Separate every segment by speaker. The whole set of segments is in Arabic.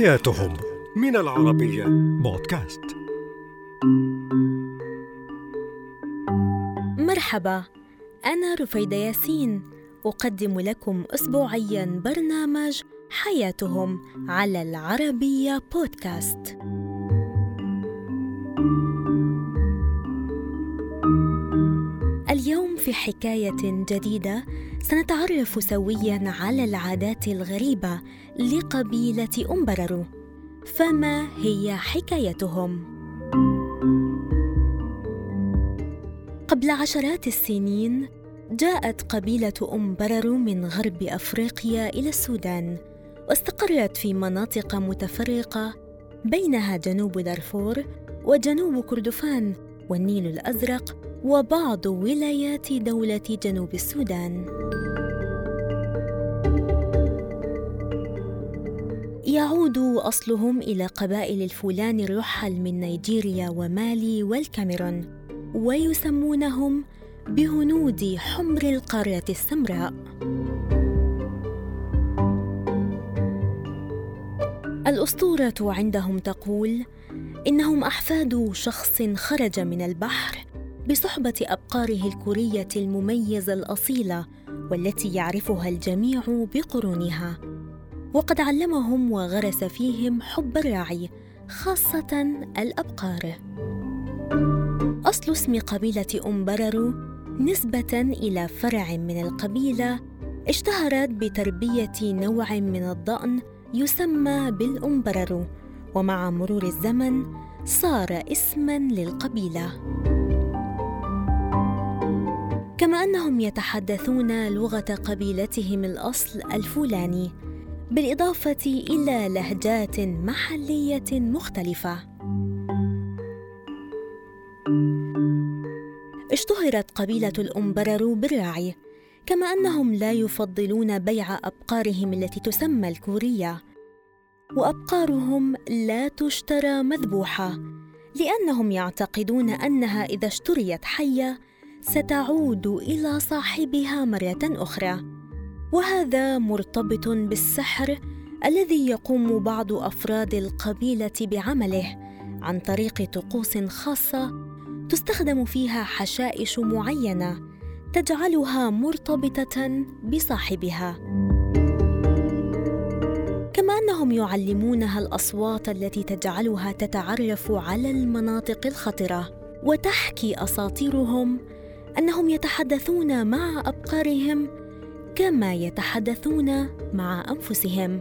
Speaker 1: حياتهم من العربية. بودكاست.
Speaker 2: مرحبا أنا رفيدة ياسين. أقدم لكم أسبوعيا برنامج حياتهم على العربية بودكاست. في حكاية جديدة سنتعرف سويا على العادات الغريبة لقبيلة أمبررو فما هي حكايتهم؟ قبل عشرات السنين جاءت قبيلة أمبررو من غرب أفريقيا إلى السودان واستقرت في مناطق متفرقة بينها جنوب دارفور وجنوب كردفان والنيل الأزرق وبعض ولايات دولة جنوب السودان. يعود أصلهم إلى قبائل الفولان الرحل من نيجيريا ومالي والكاميرون، ويسمونهم بهنود حمر القارة السمراء. الأسطورة عندهم تقول إنهم أحفاد شخص خرج من البحر بصحبة أبقاره الكورية المميزة الأصيلة والتي يعرفها الجميع بقرونها. وقد علمهم وغرس فيهم حب الرعي خاصة الأبقار. أصل اسم قبيلة أمبررو نسبة إلى فرع من القبيلة اشتهرت بتربية نوع من الضأن يسمى بالأمبررو ومع مرور الزمن صار اسما للقبيلة. كما أنهم يتحدثون لغة قبيلتهم الأصل الفولاني بالإضافة إلى لهجات محلية مختلفة. اشتهرت قبيلة الامبررو بالرعي كما أنهم لا يفضلون بيع أبقارهم التي تسمى الكورية. وأبقارهم لا تشترى مذبوحة لأنهم يعتقدون أنها إذا اشتريت حية ستعود إلى صاحبها مرة أخرى. وهذا مرتبط بالسحر الذي يقوم بعض أفراد القبيلة بعمله عن طريق طقوس خاصة تستخدم فيها حشائش معينة تجعلها مرتبطة بصاحبها. كما أنهم يعلمونها الأصوات التي تجعلها تتعرف على المناطق الخطرة وتحكي أساطيرهم أنهم يتحدثون مع أبقارهم كما يتحدثون مع أنفسهم.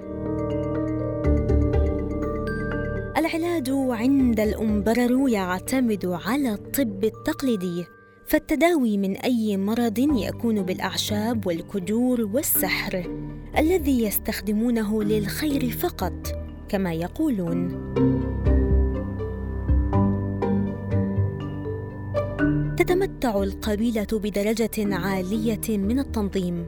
Speaker 2: العلاج عند الأمبرر يعتمد على الطب التقليدي. فالتداوي من أي مرض يكون بالأعشاب والكدور والسحر الذي يستخدمونه للخير فقط كما يقولون. تتمتع القبيلة بدرجة عالية من التنظيم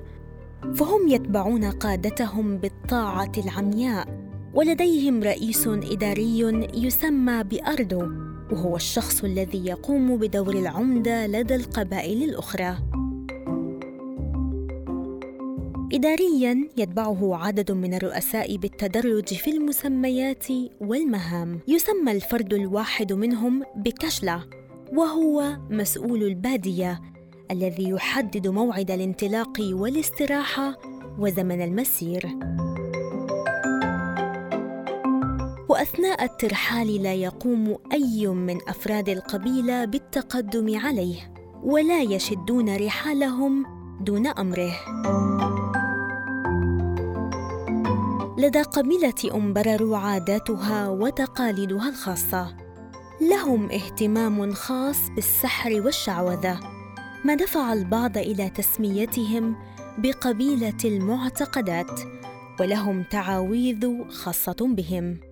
Speaker 2: فهم يتبعون قادتهم بالطاعة العمياء ولديهم رئيس إداري يسمى بأردو. وهو الشخص الذي يقوم بدور العمدة لدى القبائل الأخرى. إدارياً يتبعه عدد من الرؤساء بالتدرج في المسميات والمهام. يسمى الفرد الواحد منهم بكشلة وهو مسؤول البادية الذي يحدد موعد الانطلاق والاستراحة وزمن المسير. وأثناء الترحال لا يقوم أي من أفراد القبيلة بالتقدم عليه ولا يشدون رحالهم دون أمره. لدى قبيلة امبرر عاداتها وتقاليدها الخاصة. لهم اهتمام خاص بالسحر والشعوذة ما دفع البعض إلى تسميتهم بقبيلة المعتقدات ولهم تعاويذ خاصة بهم.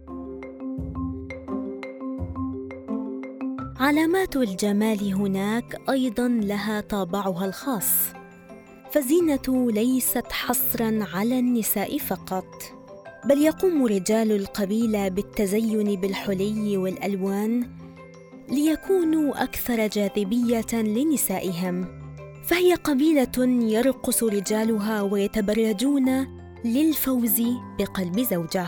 Speaker 2: علامات الجمال هناك أيضا لها طابعها الخاص فالزينه ليست حصرا على النساء فقط بل يقوم رجال القبيلة بالتزين بالحلي والألوان ليكونوا أكثر جاذبية لنسائهم فهي قبيلة يرقص رجالها ويتبرجون للفوز بقلب زوجه.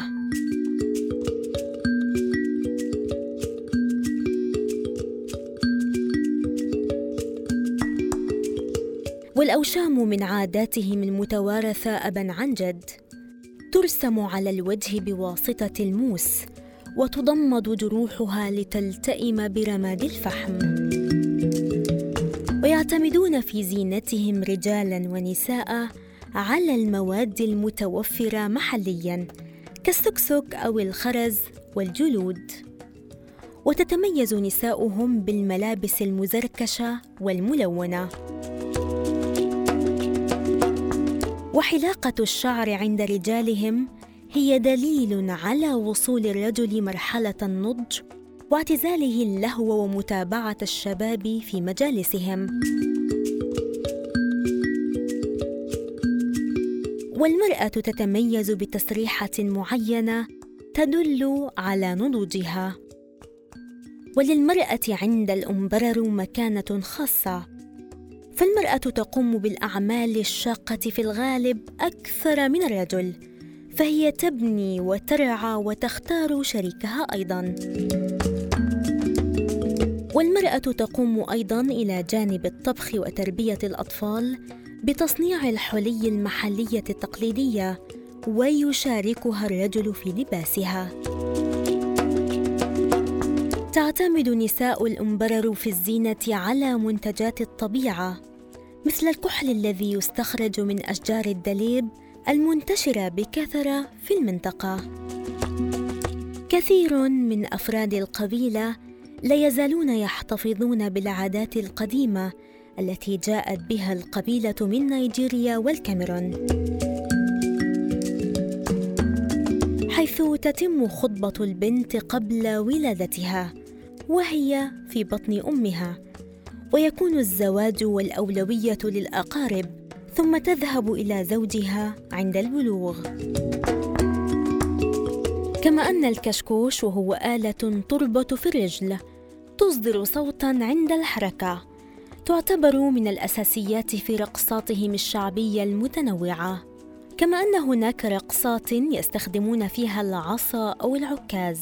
Speaker 2: والأوشام من عاداتهم المتوارثة أبا عن جد. ترسم على الوجه بواسطة الموس وتضمد جروحها لتلتئم برماد الفحم. ويعتمدون في زينتهم رجالا ونساء على المواد المتوفرة محليا كالسكسك أو الخرز والجلود. وتتميز نساؤهم بالملابس المزركشة والملونة. وحلاقة الشعر عند رجالهم هي دليل على وصول الرجل مرحلة النضج واعتزاله اللهو ومتابعة الشباب في مجالسهم. والمرأة تتميز بتسريحه معينة تدل على نضوجها. وللمرأة عند الأمبرر مكانة خاصة فالمرأة تقوم بالأعمال الشاقة في الغالب أكثر من الرجل فهي تبني وترعى وتختار شريكها أيضا. والمرأة تقوم أيضا إلى جانب الطبخ وتربية الأطفال بتصنيع الحلي المحلية التقليدية ويشاركها الرجل في لباسها. تعتمد نساء الأمبرر في الزينة على منتجات الطبيعة مثل الكحل الذي يستخرج من أشجار الدليب المنتشرة بكثرة في المنطقة. كثير من أفراد القبيلة لا يزالون يحتفظون بالعادات القديمة التي جاءت بها القبيلة من نيجيريا والكاميرون. حيث تتم خطبة البنت قبل ولادتها وهي في بطن أمها. ويكون الزواج والأولوية للأقارب ثم تذهب إلى زوجها عند البلوغ. كما أن الكشكوش وهو آلة تربط في الرجل تصدر صوتا عند الحركة. تعتبر من الأساسيات في رقصاتهم الشعبية المتنوعة. كما أن هناك رقصات يستخدمون فيها العصا أو العكاز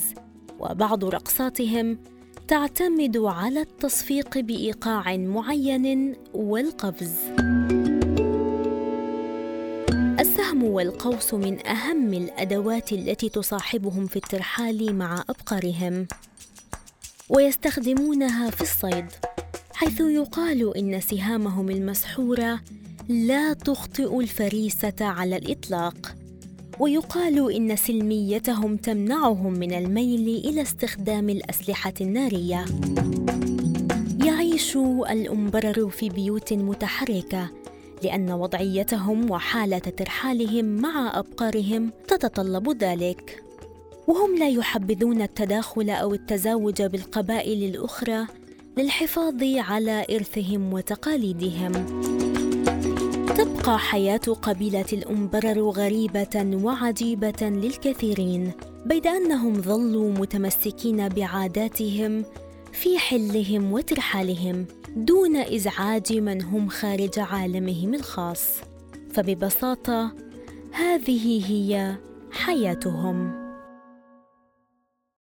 Speaker 2: وبعض رقصاتهم تعتمد على التصفيق بإيقاع معين والقفز. السهم والقوس من أهم الأدوات التي تصاحبهم في الترحال مع أبقارهم ويستخدمونها في الصيد حيث يقال إن سهامهم المسحورة لا تخطئ الفريسة على الإطلاق. ويقال إن سلميتهم تمنعهم من الميل إلى استخدام الأسلحة النارية. يعيش الأمبرر في بيوت متحركة لأن وضعيتهم وحالة ترحالهم مع أبقارهم تتطلب ذلك. وهم لا يحبذون التداخل أو التزاوج بالقبائل الأخرى للحفاظ على إرثهم وتقاليدهم. تبقى حياة قبيلة الأمبرر غريبة وعجيبة للكثيرين بيد أنهم ظلوا متمسكين بعاداتهم في حلهم وترحالهم دون إزعاج من هم خارج عالمهم الخاص. فببساطة هذه هي حياتهم.